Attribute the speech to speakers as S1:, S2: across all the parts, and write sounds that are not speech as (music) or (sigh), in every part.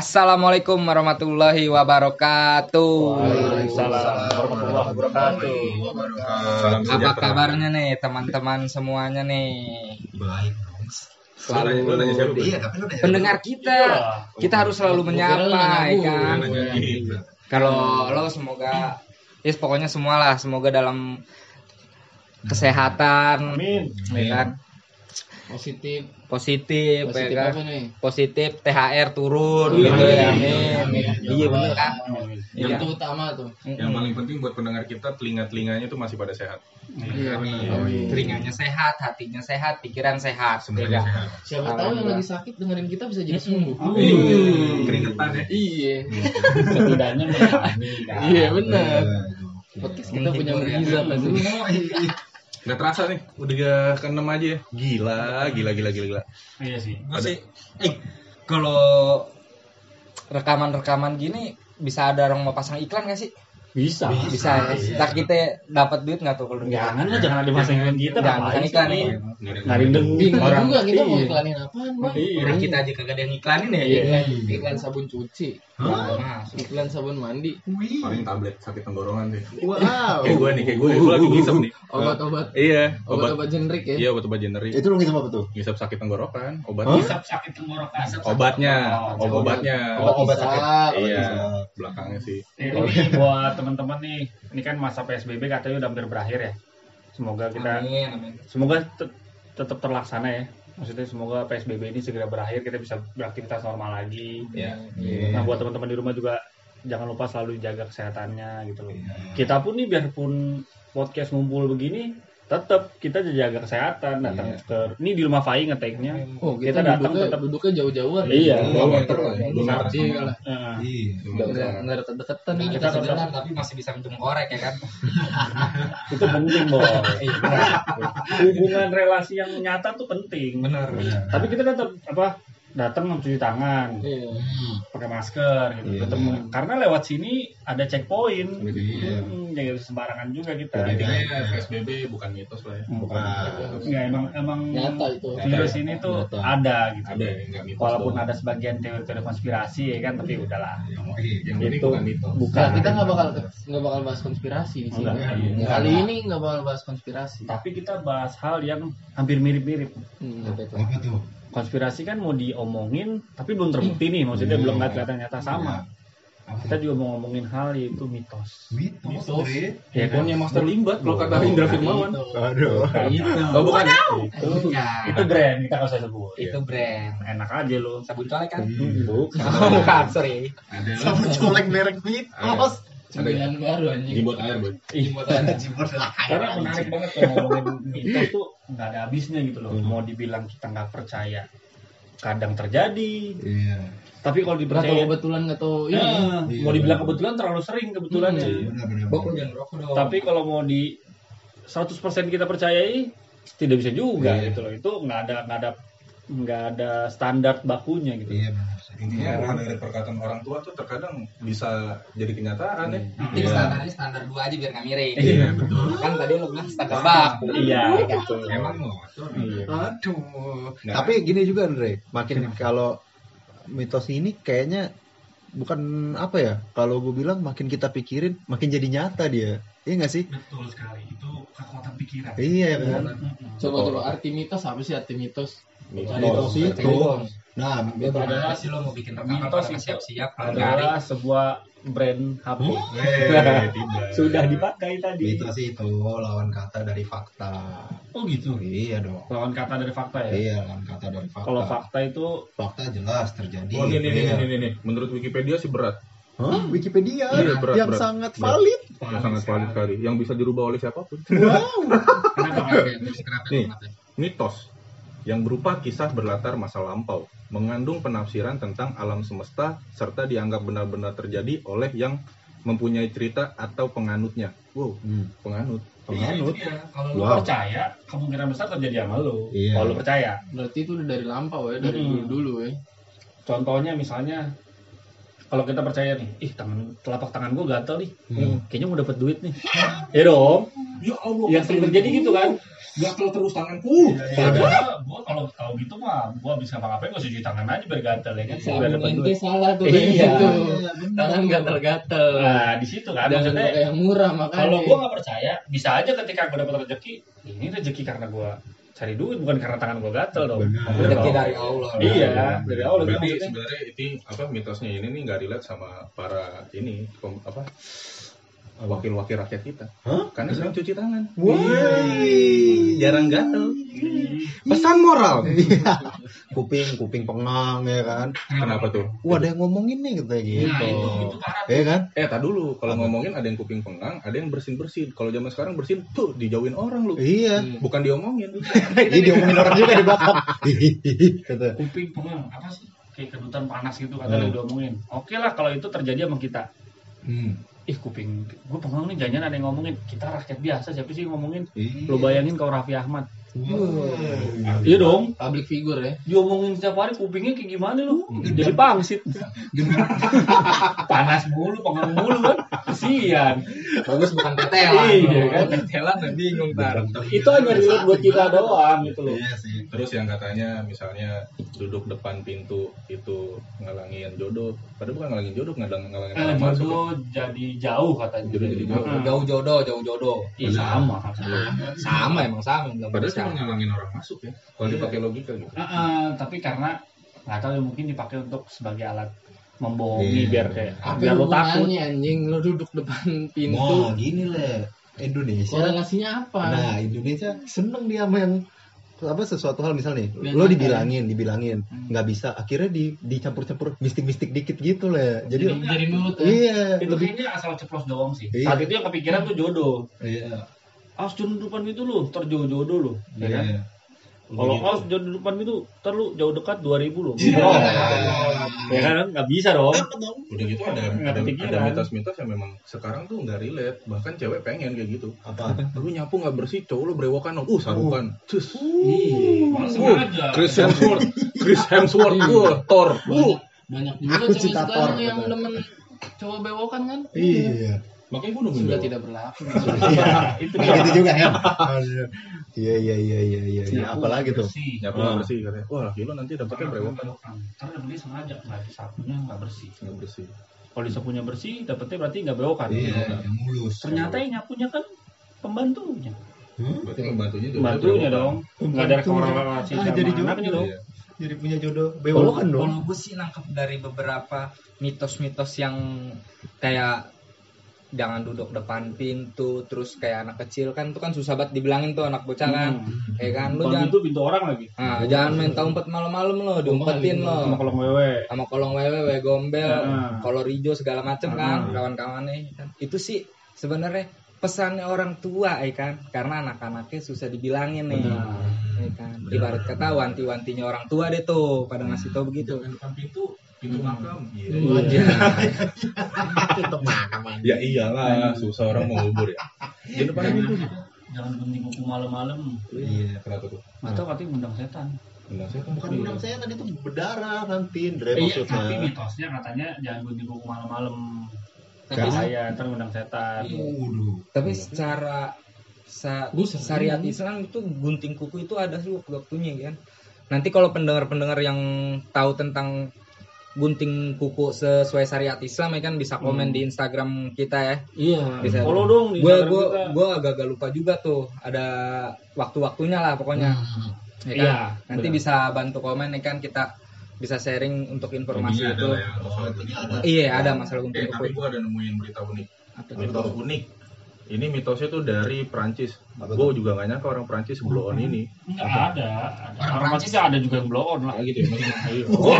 S1: Assalamualaikum warahmatullahi wabarakatuh.
S2: Waalaikumsalam warahmatullahi wabarakatuh.
S1: Apa kabarnya nih teman-teman semuanya nih?
S3: Baik.
S4: Lu nanya- lu nanya siapa?
S3: Iya.
S1: Pendengar kita, kita harus selalu menyapa, ya kan?
S4: Gitu.
S1: Kalau lo semoga, ya pokoknya semua lah, semoga dalam kesehatan,
S2: Amin.
S1: ya kan?
S5: Positif
S1: Positif,
S5: positif
S1: ya kan?
S5: apa nih
S1: Positif, THR turun, gitu ya. Amin. Iya bener kan? Iya.
S5: itu utama tuh
S4: Yang paling penting buat pendengar kita telinga-telinganya tuh masih pada sehat.
S5: iya
S1: Telinganya sehat, hatinya sehat, pikiran sehat,
S4: Sebenarnya
S1: ya.
S4: sehat.
S5: siapa tahu yang lagi sakit dengerin kita bisa jadi sembuh
S4: Ih, Keringetan ya.
S5: iya
S2: Setidaknya kan?
S5: iya benar
S3: Iya,
S5: podcast kita punya
S1: Menghibur ya.
S4: Nggak terasa nih, udah ke enam aja ya. Gila, gila, gila, gila, gila.
S2: Iya sih.
S1: Masih, eh, kalau rekaman-rekaman gini bisa ada orang mau pasang iklan gak sih?
S2: Bisa.
S1: Bisa, ya. Ntar kita dapat duit nggak tuh kalau duit?
S2: Jangan lah, jangan ada masangin kita.
S1: Jangan iklan nih.
S2: Ngarin dengki.
S5: bingung
S1: Orang-
S5: juga kita mau
S2: Iya.
S5: iklanin apaan bang
S2: Iya.
S1: Orang kita aja kagak ada yang iklanin ya.
S2: Iya.
S1: iklan.
S5: iklan sabun cuci
S1: Nah,
S5: iklan sabun mandi
S4: Paling tablet sakit tenggorokan sih.
S5: wow
S4: Kayak gue nih, kayak gue. Gue lagi ngisep nih.
S5: obat-obat
S4: Iya, obat.
S5: obat-obat generik ya
S4: Iya, obat-obat generik.
S3: Itu lu ngisep apa tuh?
S4: Ngisep sakit tenggorokan, obat.
S2: Hisap sakit tenggorokan.
S4: Obatnya,
S2: Oh,
S4: obatnya.
S3: Obat sakit.
S4: Iya, belakangnya sih.
S2: Ini buat teman-teman nih, ini kan masa PSBB katanya udah hampir berakhir ya. Semoga kita
S1: Amin, amin.
S2: semoga te- tetap terlaksana ya. Maksudnya semoga PSBB ini segera berakhir, kita bisa beraktivitas normal lagi.
S4: Iya.
S2: Nah, buat teman-teman di rumah juga jangan lupa selalu jaga kesehatannya gitu loh. Kita pun nih biarpun podcast ngumpul begini, tetap kita jaga kesehatan, datang ke ini di rumah Fai ngeteknya.
S5: oh
S2: Kita
S5: kita,
S2: datang
S5: duduknya,
S2: tetap-
S5: duduknya jauh-jauhan
S2: Iya.
S3: Dua meter lah
S5: Iya lah.
S2: Heeh.
S3: Iya.
S5: nggak nggak deket-deketan nih
S2: Kita
S5: sebentar
S1: tapi masih bisa minum korek ya kan? (laughs)
S2: itu penting boy.
S1: Iya,
S2: Hubungan relasi yang nyata tuh penting.
S1: bener.
S2: Tapi kita tetap apa datang mencuci tangan,
S5: iya
S2: pakai masker gitu.
S3: Iya.
S2: Meng- karena lewat sini ada checkpoint.
S3: Iya.
S2: Hmm, jangan sembarangan juga kita.
S4: Intinya PSBB bukan mitos lah ya.
S2: Bukan. Enggak emang emang
S5: nyata itu
S2: virus ini tuh
S3: Nyata.
S2: ada gitu.
S4: Ada ya, nggak mitos.
S2: Walaupun
S4: doang.
S2: ada sebagian teori-teori konspirasi ya kan, tapi udahlah.
S4: Yang ini
S2: Itu
S4: bukan mitos.
S2: bukan.
S5: Nah, kita nggak bakal nggak bakal bahas konspirasi di sini.
S2: Enggak.
S3: Iya.
S5: Kali ini nggak bakal bahas konspirasi.
S2: Tapi kita bahas hal yang hampir mirip-mirip.
S5: Hmm, apa itu?
S3: Apa tuh?
S2: Konspirasi kan mau diomongin, tapi belum terbukti nih. Maksudnya
S3: Iya.
S2: belum nggak kelihatan nyata sama.
S3: Apa?
S2: Kita juga mau ngomongin hal yaitu mitos.
S3: Mitos. Bre.
S2: Ya kan?
S4: Handphonenya Master Limbat kalau kata Indra Firmawan.
S3: Aduh.
S1: Itu.
S4: Oh bukan.
S2: Itu, itu brand kita nggak usah sebut.
S1: itu brand.
S2: Enak aja lo.
S1: Sabun colek kan?
S2: Bukan. (laughs)
S1: Bukan, sorry.
S3: Sama colek merek mitos.
S5: Sembilan baru anjing.
S4: Jibot air, Boy.
S2: Ih,
S3: Jibor lah. (laughs)
S2: Karena menarik banget kalau ngomongin mitos tuh nggak ada habisnya gitu loh. Mau dibilang kita nggak percaya, kadang terjadi.
S3: Iya.
S2: Tapi kalau dipercaya,
S5: kebetulan nggak tahu ini.
S2: Eh,
S3: Iya,
S2: mau dibilang
S3: benar.
S2: kebetulan terlalu sering kebetulannya.
S5: Hmm.
S3: Benar-benar.
S1: Bok lu jangan rokok dong.
S2: Tapi kalau mau di 100% kita percayai, tidak bisa juga
S3: Iya.
S2: gitu loh. Itu nggak ada nggak ada nggak ada standar bakunya gitu.
S3: Iya benar.
S4: Intinya orang dari perkataan orang tua tuh terkadang bisa jadi kenyataan ya.
S1: Penting standarnya standar dua aja biar nggak miring.
S4: Iya, betul.
S1: Kan tadi lu bilang standar baku.
S2: Iya, gitu.
S4: Emang ngotor.
S2: Iya.
S3: Aduh.
S4: Nggak.
S6: Tapi gini juga Andre, makin kalau mitos ini kayaknya bukan apa ya? Kalau gue bilang makin kita pikirin, makin jadi nyata dia. Iya nggak sih?
S2: Betul sekali. Itu kekuatan pikiran.
S6: Iya kan.
S5: Coba coba arti mitos apa sih arti mitos?
S6: Mitos itu. Nah,
S1: Itu adalah sih lo mau bikin rekaman
S2: Mitos itu
S1: siap-siap.
S2: Adalah sebuah brand HP.
S4: Eh. (laughs)
S2: Sudah dipakai tadi.
S3: mitos itu lawan kata dari fakta.
S2: Oh gitu.
S3: Iya dong.
S2: Lawan kata dari fakta ya.
S3: Iya, lawan kata dari fakta.
S2: Kalau fakta itu
S3: fakta jelas terjadi.
S4: Oh, ini, ini,
S3: Iya.
S4: ini, ini, ini. Menurut Wikipedia sih berat.
S6: Hah? Wikipedia
S4: Iya, berat,
S6: yang
S4: berat.
S6: sangat
S4: Berat.
S6: valid.
S4: Yang sangat valid sekali. Yang bisa dirubah oleh
S2: siapa
S1: pun. kenapa? Kenapa
S4: Nih. Mitos yang berupa kisah berlatar masa lampau, mengandung penafsiran tentang alam semesta serta dianggap benar-benar terjadi oleh yang mempunyai cerita atau penganutnya. Wow,
S6: Hmm.
S4: penganut.
S2: Penganut. Kalau lu
S3: Wow.
S2: percaya, kemungkinan besar terjadi sama lu.
S3: Iya.
S2: Kalau lu percaya.
S5: Berarti itu udah dari lampau ya, dari
S2: Hmm.
S5: dulu dulu ya.
S2: Contohnya misalnya kalau kita percaya nih, ih tangan telapak tangan gua gatel nih.
S3: Hmm.
S2: Kayaknya mau dapat duit nih. (laughs) ya dong.
S4: Ya Allah.
S2: Yang sering terjadi gitu kan.
S4: Gatel terus tanganku.
S2: Padahal gua kalau tahu gitu mah gua bisa ngapain gua cuci tangan aja biar gatel ya kan. Biar
S5: Sabun
S2: dapat duit.
S5: salah tuh
S2: Iya.
S5: kayak gitu.
S3: Iya, bener.
S5: Tangan gatel-gatel.
S2: Nah, di situ kan
S5: Jangan
S2: maksudnya
S5: yang murah makanya.
S2: kalau gua nggak percaya bisa aja ketika gua dapat rezeki ini rezeki karena gua cari duit bukan karena tangan gua gatel dong.
S1: Rezeki dari Allah.
S2: Iya, dari awal
S4: Berarti sebenarnya itu apa mitosnya ini nih nggak relate sama para ini apa wakil-wakil rakyat kita.
S6: Hah?
S4: Karena sering cuci tangan.
S6: Wah,
S4: Jarang gatel.
S6: pesan moral. kuping, kuping pengang ya kan.
S4: Kenapa tuh?
S6: Wah, ada yang ngomongin nih katanya gitu.
S2: Nah, itu itu parah.
S6: Ya kan?
S4: Eh, tak dulu. Kalau ngomongin ada yang kuping pengang, ada yang bersin-bersin. Kalau zaman sekarang bersin, tuh dijauhin orang lu.
S6: Iya.
S4: Bukan diomongin.
S6: Jadi (laughs) diomongin orang juga di belakang. Kata. (laughs)
S2: kuping pengang apa sih kayak kedutan panas gitu kata
S6: Hmm.
S2: lu diomongin oke lah kalau itu terjadi sama kita
S6: Hmm.
S2: Ih kuping gue pengang nih jangan ada yang ngomongin kita rakyat biasa siapa sih yang ngomongin
S6: Iya.
S2: lu bayangin kalau Raffi Ahmad
S6: Wah.
S2: iya dong
S5: public figure ya.
S2: diomongin setiap hari kupingnya kayak gimana lu jadi pangsit (laughs) panas mulu pengang mulu kan kesian
S1: Bagus bukan tetelan.
S2: Iya, kan?
S1: Tetelan bingung tar.
S2: itu hanya relate buat kita doang gitu loh
S3: Iya sih.
S4: Terus yang katanya misalnya duduk depan pintu itu ngalangin jodoh. Padahal bukan ngalangin jodoh, ngalang ngalangin
S2: eh, jodoh jadi jauh katanya
S4: Jodoh jadi jauh.
S1: Jauh jodoh, jauh jodoh.
S2: Iya, sama
S1: Sama emang sama. belum
S4: Padahal
S1: bisa.
S4: cuma ngalangin orang masuk ya. Kalau
S2: Iya.
S4: dipakai logika gitu.
S2: Heeh, tapi karena nggak tahu ya mungkin dipakai untuk sebagai alat membohongi
S6: Iya.
S2: biar kayak
S5: Apa
S2: biar lo takut.
S5: anjing lu duduk depan
S6: Wah,
S5: pintu.
S6: gini lah. Indonesia.
S5: Korelasinya apa?
S6: Nah, Indonesia seneng dia sama yang apa sesuatu hal misal nih lo dibilangin dibilangin
S5: Hmm.
S6: nggak bisa akhirnya di dicampur-campur mistik-mistik dikit gitu lah jadi
S5: jadi jadi nurut ya.
S6: iya
S2: Itu
S6: lebih
S2: kayaknya asal ceplos doang sih.
S6: Iya.
S2: Saat itu yang kepikiran tuh jodoh.
S6: iya
S2: Awas jodoh depan itu lu, terjauh jodoh lu. Ya kan?
S6: iya
S2: Kalau
S4: Gitu.
S2: awas jodoh depan itu, ntar lu jauh dekat 2000 lu.
S6: Iya.
S2: Oh. ya kan nggak bisa dong.
S4: Udah gitu ada ada, ada mitos-mitos yang memang sekarang tuh nggak relate. Bahkan cewek pengen kayak gitu.
S6: apa
S4: Lu nyapu nggak bersih, cowok lu berewokan. Uh, sarukan. Cus.
S2: Malah sengaja.
S4: Chris Hemsworth, Chris Hemsworth, uh, Thor. Uh.
S5: Banyak juga cewek sekarang yang demen cowok bewokan kan?
S6: iya
S4: Makanya gue nungguin
S5: Sudah
S4: bewok.
S5: tidak berlaku. (laughs)
S6: iya
S2: itu
S6: gitu juga ya iya iya iya iya iya iya
S2: Nyapu
S6: apalagi tuh
S2: bersih.
S4: Nyapu nggak bersih katanya. Wah, laki lu nanti dapetnya berewokan.
S2: Ntar dia sengaja nggak disapunya nggak bersih.
S4: Nggak bersih.
S2: Kalau disapunya bersih, dapetnya berarti nggak bewokan.
S6: Iya.
S3: yang mulus.
S2: Ternyata yang nyapunya kan pembantunya.
S4: Berarti pembantunya juga
S2: Pembantunya
S4: berewokan.
S2: dong. Nggak ada korelasi
S6: Ah,
S2: sama
S6: jadi jodoh.
S2: dong.
S4: Iya.
S6: jadi punya jodoh bewokan dong
S1: Kalau gue sih nangkep dari beberapa mitos-mitos yang kayak jangan duduk depan pintu, terus kayak anak kecil kan itu kan susah banget dibilangin tuh anak bocah kan,
S2: Hmm.
S1: ya kan lu jangan,
S2: pintu pintu orang lagi.
S1: nah, jangan main umpet malam-malam lo, diumpetin lo,
S2: Sama kolong wewe.
S1: sama kolong wewe, wewe gombel,
S2: Ah.
S1: kolor hijau segala macem kan,
S2: Ah.
S1: kawan-kawannya kan. Itu sih sebenarnya pesannya orang tua ya kan, karena anak-anaknya susah dibilangin nih. Ya kan? Ibarat kata wanti-wantinya orang tua deh tuh pada ngasih tau begitu.
S4: Depan pintu, pintu makam.
S1: Iya. (laughs)
S6: untuk makam
S4: Ya iyalah, susah orang mau ngubur ya. Di depan pintu.
S2: Jangan gunting kuku malam-malam.
S6: iya
S4: Kenapa tuh?
S2: Atau katanya ngundang setan.
S4: Saya kan.
S6: bukan undang saya tadi itu berdarah nanti Dre
S2: Iya, tapi
S6: maksudnya
S2: mitosnya katanya jangan gunting kuku malam-malam.
S1: Tapi,
S2: Bahaya, ntar ngundang setan.
S3: Waduh.
S1: tapi secara sa- syariat Islam itu gunting kuku itu ada sih waktu-waktunya kan. Nanti kalau pendengar-pendengar yang tahu tentang gunting kuku sesuai syariat Islam ya kan bisa komen
S2: Hmm.
S1: di Instagram kita ya.
S5: Iya.
S1: Bisa.
S2: Follow dong di
S1: Gue gue gue agak-agak lupa juga tuh ada waktu-waktunya lah pokoknya.
S5: Hmm.
S1: Ya kan?
S2: Iya,
S1: Nanti
S2: benar.
S1: bisa bantu komen ya kan kita bisa sharing untuk informasi
S4: Intinya
S1: itu.
S4: adalah ya, masalah gunting
S3: ada.
S4: kuku.
S1: Iya ada masalah
S4: Eh,
S1: gunting
S4: tapi
S1: kuku.
S4: gue ada nemuin berita unik.
S1: Apa?
S4: Mitos unik. Ini mitosnya tuh dari Prancis. Gue juga gak nyangka orang Prancis blow on ini.
S2: Enggak ada. ada.
S5: Orang
S2: Orang Prancis ada juga yang blow on lah.
S4: Ah gitu ya. (laughs)
S2: Iya.
S4: Gue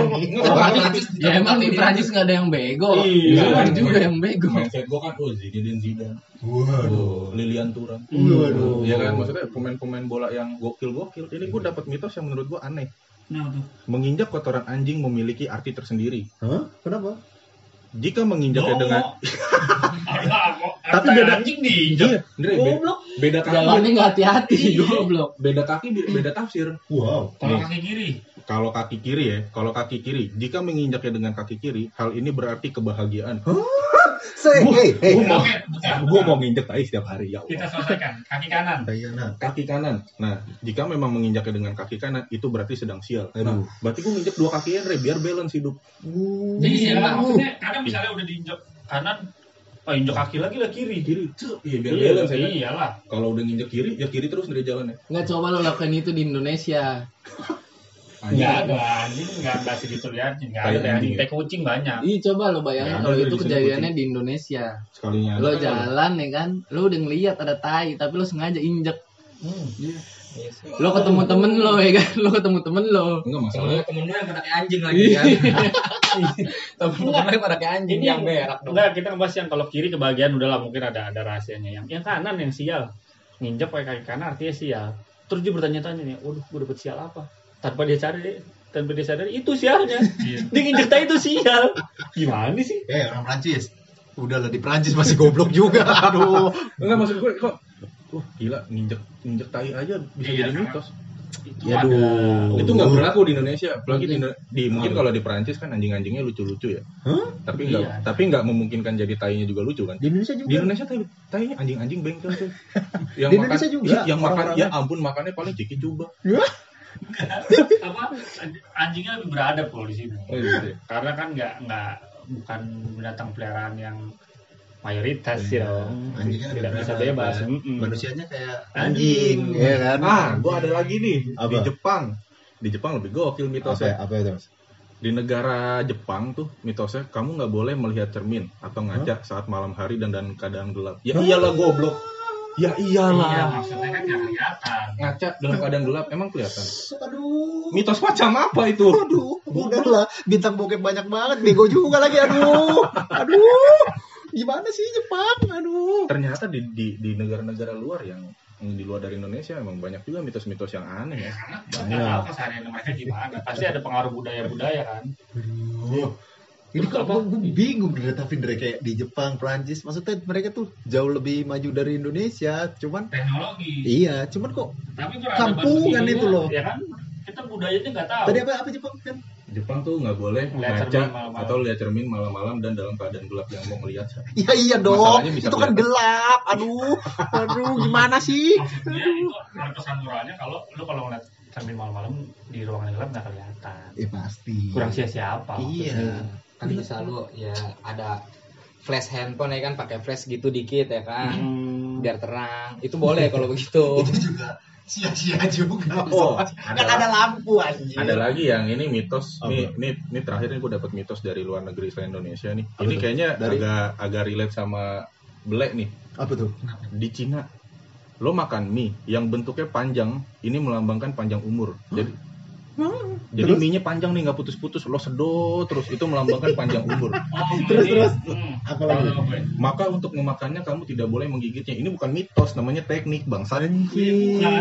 S5: Orang Prancis, ya emang di Prancis nggak ada yang bego.
S2: Iya.
S5: Ada juga yang bego.
S4: mindset gue kan oh Zinedine Zidane,
S3: Waduh.
S4: oh, Lilian Thuram.
S6: Waduh.
S4: Ya kan maksudnya pemain-pemain bola yang gokil-gokil. Ini gue dapat mitos yang menurut gue aneh.
S2: Nah, tuh.
S4: Menginjak kotoran anjing memiliki arti tersendiri.
S6: Hah? kenapa
S4: Jika menginjaknya
S2: Oh.
S4: dengan. (laughs) (laughs) Tapi beda-
S2: anjing diinjak.
S4: Iya, Andre, be-
S2: Goblok.
S4: beda kaki,
S5: Jalannya nggak hati-hati, goblok.
S4: beda kaki, be- beda tafsir.
S6: wow
S2: Kalau kaki kiri.
S4: Kalau kaki kiri ya, kalau kaki kiri, jika menginjaknya dengan kaki kiri, hal ini berarti kebahagiaan.
S6: Say, hey, hey.
S5: Oke, bentar.
S4: Gue mau nginjek tai setiap hari ya
S5: Kita
S4: Allah.
S5: selesaikan. Kaki kanan.
S6: Iya, nah.
S4: Kaki kanan. Nah, jika memang menginjaknya dengan kaki kanan, itu berarti sedang sial.
S6: Aduh.
S4: Nah, berarti gue nginjek dua kaki Andre biar balance hidup.
S5: Iya,
S2: maksudnya kadang misalnya udah diinjek kanan, oh injek kaki lagi lah kiri.
S4: Kiri, cek. Iya, biar
S2: Iya,
S4: balance ya kan.
S2: iyalah.
S4: Kalau udah nginjek kiri, ya kiri terus dari jalannya.
S5: Nggak coba lo lakukan itu di Indonesia.
S2: Enggak ada anjing, enggak ada segitu lihat, enggak ada kayak anjing, tai kucing banyak.
S5: Ih coba lo bayangin kalau itu kejadiannya di Indonesia.
S4: Sekalinya
S5: Lo
S4: kan
S5: jalan ya kan, lo udah ngeliat ada tai, tapi lo sengaja injek.
S2: Hmm.
S5: Lo ketemu temen lo ya kan, lo ketemu temen lo.
S4: Enggak masalahnya.
S1: temen lu yang kayak anjing lagi kan (laughs) yang pada kayak anjing
S2: Ini
S1: yang berak dong
S2: Enggak, kita ngebahas yang kalau kiri kebagian udahlah mungkin ada ada rahasianya yang yang kanan yang sial. Nginjek pakai kaki kanan artinya sial. Terus dia bertanya-tanya nih, waduh, gue dapet sial apa? Tanpa dia cari, tanpa dia sadari itu sialnya. (laughs) dia nginjek tai itu sial. Gimana sih?
S3: Eh orang Prancis. Udah lah di Prancis masih goblok juga. (laughs) Aduh.
S4: Enggak maksud gue kok Wah gila nginjek nginjek tai aja bisa
S2: Iya,
S4: jadi
S2: karena-
S4: mitos.
S2: Itu
S6: Ya,
S2: ada.
S6: aduh.
S4: Itu nggak berlaku di Indonesia, apalagi di, di mungkin kalau di Perancis kan anjing-anjingnya lucu-lucu ya. Tapi nggak
S2: Iya.
S4: tapi nggak memungkinkan jadi tainya juga lucu kan.
S6: Di Indonesia juga.
S4: Di Indonesia tai tainya anjing-anjing bengkel tuh. (laughs) Yang
S6: Di Indonesia juga,
S4: Yang makan
S6: orang-orang.
S4: ya ampun makannya paling ciki coba. (laughs)
S2: apa anjingnya lebih beradab kalau di sini.
S4: Oh, gitu ya.
S2: Karena kan nggak nggak bukan binatang peliharaan yang mayoritas
S6: Iya.
S2: ya dong.
S3: Anjingnya
S2: Tidak bisa bebas.
S3: ya. Manusianya kayak
S6: Anjing, ya kan?
S4: Ah, gua ada lagi nih
S6: Apa?
S4: di Jepang. Di Jepang lebih gokil
S6: apa,
S4: mitosnya.
S6: apa itu? Mas?
S4: Di negara Jepang tuh mitosnya kamu nggak boleh melihat cermin atau ngaca saat malam hari dan dalam keadaan gelap. Ya iyalah goblok. Ya
S2: Iya,
S4: iyalah.
S2: maksudnya kan nggak kelihatan.
S4: Ngaca dalam keadaan gelap emang kelihatan.
S6: Aduh.
S4: Mitos macam apa itu?
S6: Aduh, udahlah bintang bokep banyak banget, bego juga lagi aduh. (laughs) Aduh. Gimana sih Jepang? Aduh.
S4: Ternyata di di di negara-negara luar yang yang di luar dari Indonesia emang banyak juga mitos-mitos yang aneh ya.
S2: Karena tahu keseharian mereka gimana. Pasti ada pengaruh budaya-budaya kan.
S6: Aduh. Ini kok gue, gue bingung tapi dari kayak di Jepang, Prancis, maksudnya mereka tuh jauh lebih maju dari Indonesia, cuman
S2: Teknologi.
S6: iya, cuman kok
S2: Tapi
S6: Kampungan itu loh.
S2: Ya kan kita budayanya nggak tahu.
S6: tadi apa apa Jepang kan?
S4: Jepang tuh nggak boleh
S2: Lihat
S4: ngaca atau lihat cermin malam-malam dan dalam keadaan gelap yang mau melihat.
S6: Iya iya dong, itu kan
S4: kelihatan.
S6: gelap. Aduh, aduh gimana sih?
S2: Maksudnya itu ada pesan moralnya kalau lu kalau ngeliat cermin malam-malam di ruangan gelap nggak kelihatan.
S6: Ya pasti.
S2: Kurang sia-siapa.
S6: Iya.
S1: kan bisa lu ya ada flash handphone ya kan pakai flash gitu dikit ya kan
S2: Hmm.
S1: biar terang itu boleh kalau begitu
S3: itu juga sia-sia juga. (laughs)
S4: Oh,
S3: kan ada lampu anjing.
S4: Ada lagi yang ini mitos.
S6: Apa?
S4: Nih, nih, nih terakhir nih gue dapat mitos dari luar negeri selain Indonesia nih.
S6: Apa
S4: ini
S6: tuh?
S4: kayaknya
S6: Dari?
S4: agak agak relate sama Black nih.
S6: Apa tuh?
S4: Di Cina lo makan mie yang bentuknya panjang, ini melambangkan panjang umur. Jadi jadi
S6: Terus?
S4: mie-nya panjang nih nggak putus-putus, lo sedot terus itu melambangkan panjang umur. (laughs)
S2: Oh,
S6: Terus,
S2: ini-
S6: terus.
S2: Hmm.
S6: Apa lagi?
S4: Maka untuk memakannya kamu tidak boleh menggigitnya. Ini bukan mitos, namanya teknik bangsa.
S2: Nah,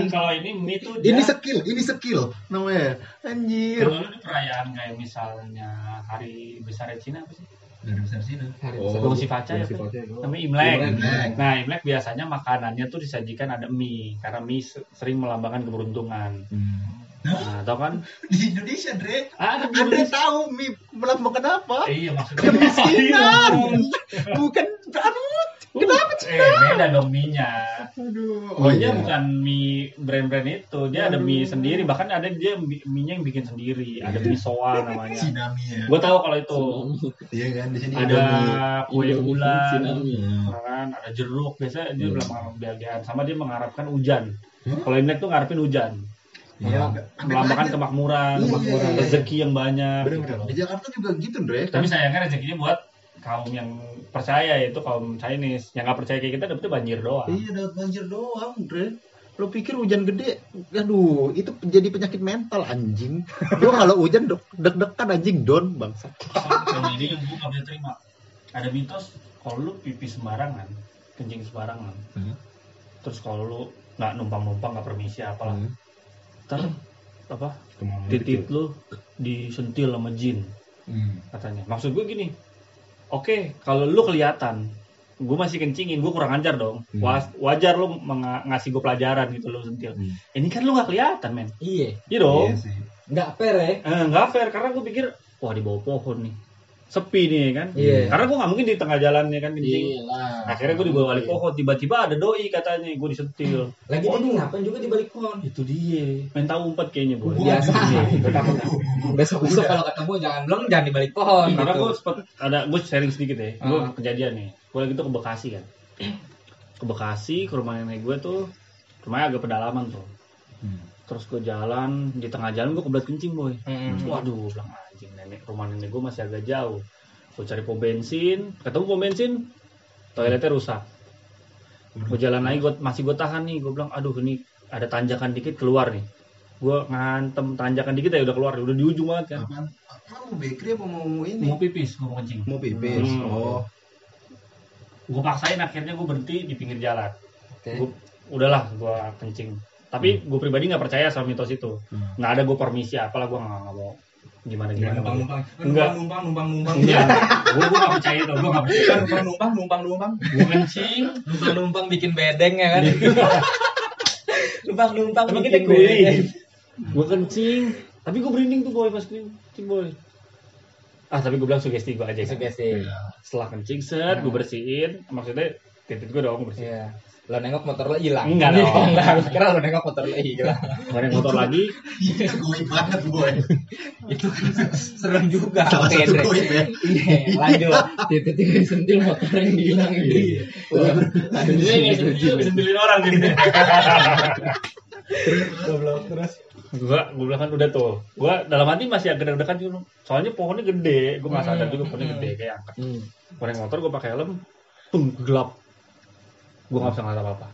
S2: kalau ini mie tuh dia-
S6: Ini skill, ini skill namanya. Anjir.
S2: kalau di perayaan kayak misalnya hari besar Cina apa sih?
S3: Dari besar sini.
S1: hari
S4: Oh,
S1: besar.
S2: Ya, Pak?
S4: Faca, ya.
S2: Namanya Imlek.
S3: Imlek.
S2: Nah, Imlek biasanya makanannya tuh disajikan ada mie karena mie se- sering melambangkan keberuntungan. Nah, tau kan?
S3: Di Indonesia, Dre.
S2: Ada
S6: Anda
S2: Indonesia.
S6: tahu mie melambangkan apa?
S2: Eh, iya maksudnya
S6: Kemiskinan. Bukan aduh.
S2: Kenapa Eh, beda dong mie-nya.
S6: Aduh.
S2: Mie-nya bukan mie brand-brand itu. Dia ada mie sendiri, bahkan ada dia mie- mie-nya yang bikin sendiri. Ada mie soa namanya.
S3: Sinami ya.
S2: Gue tahu kalau itu.
S3: Iya kan di sini
S2: Ada kue bulan,
S5: Tsunami.
S2: kan? Ada jeruk. Biasanya dia
S6: Hmm.
S2: melambangkan kebahagiaan. Sama dia mengharapkan hujan.
S6: Hmm?
S2: Kalau Imlek tuh ngarepin hujan.
S3: Iya.
S2: Melambangkan kemakmuran,
S6: Iya, iya, iya.
S2: rezeki yang banyak.
S6: Bener-bener.
S2: gitu loh.
S6: Di Jakarta juga gitu, Dre.
S2: Tapi sayangnya rezekinya buat kaum yang percaya itu kaum Chinese. Yang nggak percaya kayak kita dapetnya banjir doang.
S6: Iya, dapat banjir doang, Dre. Lo pikir hujan gede? Aduh, itu jadi penyakit mental anjing. (laughs) Lo kalau hujan deg- deg-degan anjing don bangsa.
S2: Yang ini yang gue nggak bisa terima. Ada mitos kalau lu pipi sembarangan, kencing sembarangan.
S6: Hmm.
S2: Terus kalau lu nggak numpang-numpang nggak permisi apalah.
S6: Hmm.
S2: Ntar apa? Titik lu disentil sama jin
S3: Hmm.
S2: katanya. Maksud gue gini. Oke, kalau lu kelihatan gue masih kencingin, gue kurang ajar dong.
S4: Hmm.
S2: Was- Wajar lu ngasih gue pelajaran gitu lu sentil.
S4: Hmm.
S2: Ini kan lu nggak kelihatan, men.
S1: iya
S2: Iya dong.
S3: Iya sih.
S1: nggak fair ya
S2: Eh, nggak fair karena gue pikir wah di bawah pohon nih sepi nih kan.
S1: Iya.
S2: Karena gue nggak mungkin di tengah jalan ya kan kencing.
S5: Iya lah.
S2: Akhirnya gue dibawa balik pohon, tiba-tiba ada doi katanya, gue disetil.
S1: Lagi tadi ngapain juga di balik pohon?
S2: Itu dia, main tahu umpet kayaknya.
S1: Biasa.
S2: Iya, gue takut.
S1: Besok besok kalau ketemu jangan belum jangan di balik pohon.
S2: Karena
S1: gitu.
S2: gue sempet ada, gue sharing sedikit ya. Gue
S1: Ah.
S2: kejadian nih. Gue lagi tuh ke Bekasi kan. Ke Bekasi, ke rumah nenek gue tuh, rumahnya agak pedalaman tuh. Terus gue jalan, di tengah jalan gue kebelet kencing boy.
S1: Mm-mm.
S2: Waduh, bilang anjing nenek rumah nenek gue masih agak jauh. Gue cari pom bensin, ketemu pom bensin, toiletnya rusak. Gue jalan lagi, gue masih gue tahan nih. Gue bilang, aduh ini ada tanjakan dikit keluar nih. Gue ngantem tanjakan dikit ya udah keluar, udah di ujung banget kan.
S3: Apaan? Apaan mau bakery apa mau ini?
S2: Mau pipis, gue mau kencing.
S3: Mau pipis.
S2: Hmm.
S3: Oh.
S2: Gue paksain akhirnya gue berhenti di pinggir jalan.
S1: Oke.
S2: Gua- udahlah gue kencing. Tapi gue pribadi nggak percaya sama mitos itu.
S3: Hmm.
S2: Nggak ada gue permisi apalah gue nggak mau gimana gimana.
S4: numpang numpang
S2: Enggak.
S4: numpang numpang numpang
S2: Enggak, gue (laughs) gue nggak percaya itu, gue nggak percaya.
S4: numpang numpang numpang numpang
S2: Gue kencing,
S1: Numpang-numpang bikin bedeng ya kan? (laughs) Numpang-numpang
S2: Tapi
S1: bikin
S2: kita kuli.
S1: bedeng.
S2: gue kencing, tapi gue berinding tuh boy pas kencing boy. Ah tapi gue bilang sugesti gue aja. kan.
S1: Sugesti.
S2: Setelah kencing set, gue bersihin, maksudnya titik gue dong gue bersihin.
S1: Iya. Lo nengok motor lo hilang.
S2: Enggak dong.
S1: Enggak, kira lo nengok motor lo hilang.
S2: Ada motor lagi,
S3: Iya, goib banget boy. (laughs)
S1: Itu kan serem juga.
S3: Salah
S1: Oke,
S3: satu goib ya.
S1: Iya, lanjut.
S5: Tiba-tiba disentil motor yang hilang gitu.
S2: Dia nggak sentil, sentilin orang gitu.
S1: Goblok terus.
S2: gue gue bilang kan udah tuh gue dalam hati masih agak deg-degan juga soalnya pohonnya gede gue nggak sadar juga pohonnya gede kayak angkat
S5: Hmm.
S2: gue motor gue pakai helm pung gelap gue nggak bisa ngeliat apa apa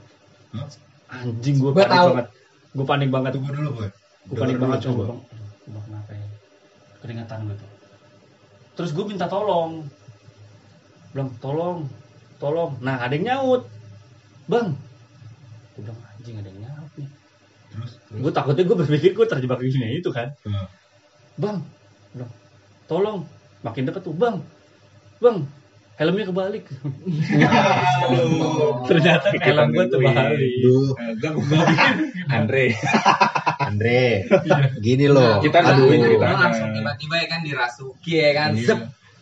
S3: Hah?
S2: anjing gue
S1: Gua
S2: panik
S1: tahu.
S2: banget. Gue panik banget.
S3: Tunggu dulu boy.
S2: gue panik banget coba. bang gue kenapa ya keringatan gue tuh. Terus gue minta tolong. Bilang tolong tolong. Nah ada yang nyaut. Bang. Gue bilang anjing ada yang nyaut nih.
S3: Terus, terus.
S2: gue takutnya gue berpikir gue terjebak di sini itu kan?
S3: Hmm.
S2: bang. Bilang tolong. Makin deket tuh bang. Bang helmnya kebalik ternyata helm gue terbalik
S1: Andre.
S6: Andre, gini loh.
S4: Kita
S6: Aduh.
S4: ceritanya.
S1: langsung tiba-tiba ya kan dirasuki ya kan.
S4: Iya.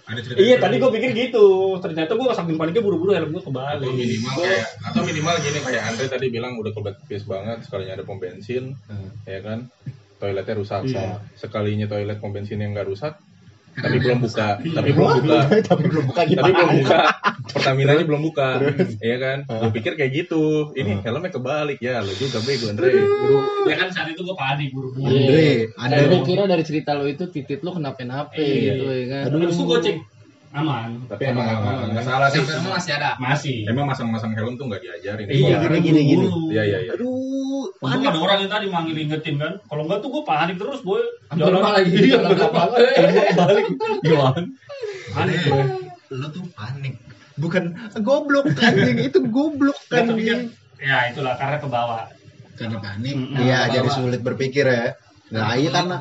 S3: Ada cerita.
S2: iya tadi gue pikir gitu ternyata gue saking paniknya buru-buru helm gue kebalik
S4: atau minimal kayak atau minimal gini kayak Andre tadi bilang udah kebelet pipis banget sekalinya ada pom bensin ya kan toiletnya rusak
S2: Iya.
S4: sekalinya toilet pom bensin yang nggak rusak tapi belum buka. (laughs) Tapi belum buka.
S6: Tapi belum buka
S4: tapi belum buka. Pertamina nya belum buka. Ya kan? Gue pikir kayak gitu. Ini helmnya kebalik. Ya lo juga bego Andre.
S2: Ya kan saat itu gue panik buru-buru
S6: Andre, ada
S5: gue kira dari cerita lo itu titit lo kenapa-napa
S2: Iya.
S5: gitu ya kan.
S2: terus gue cek aman
S4: tapi emang nggak nggak salah sih
S1: Sampai masih ada.
S2: masih
S4: emang masang-masang helm tuh nggak diajarin
S2: iya
S6: gini, gini, gini.
S4: iya iya iya
S6: Aduh,
S2: Untung ada orang yang tadi manggil ingetin kan. Kalau enggak tuh gue panik terus boy.
S5: Rumah lagi.
S2: Iya,
S5: Jalan
S2: rumah. Helm gua kebalik. Gimana? Panik boy.
S3: Lo tuh panik.
S6: bukan goblok anjing itu goblok
S2: Kan
S6: kan.
S2: kan ya itulah karena ke bawah.
S3: Karena panik.
S6: Iya, jadi sulit berpikir ya. Nah, iya karena.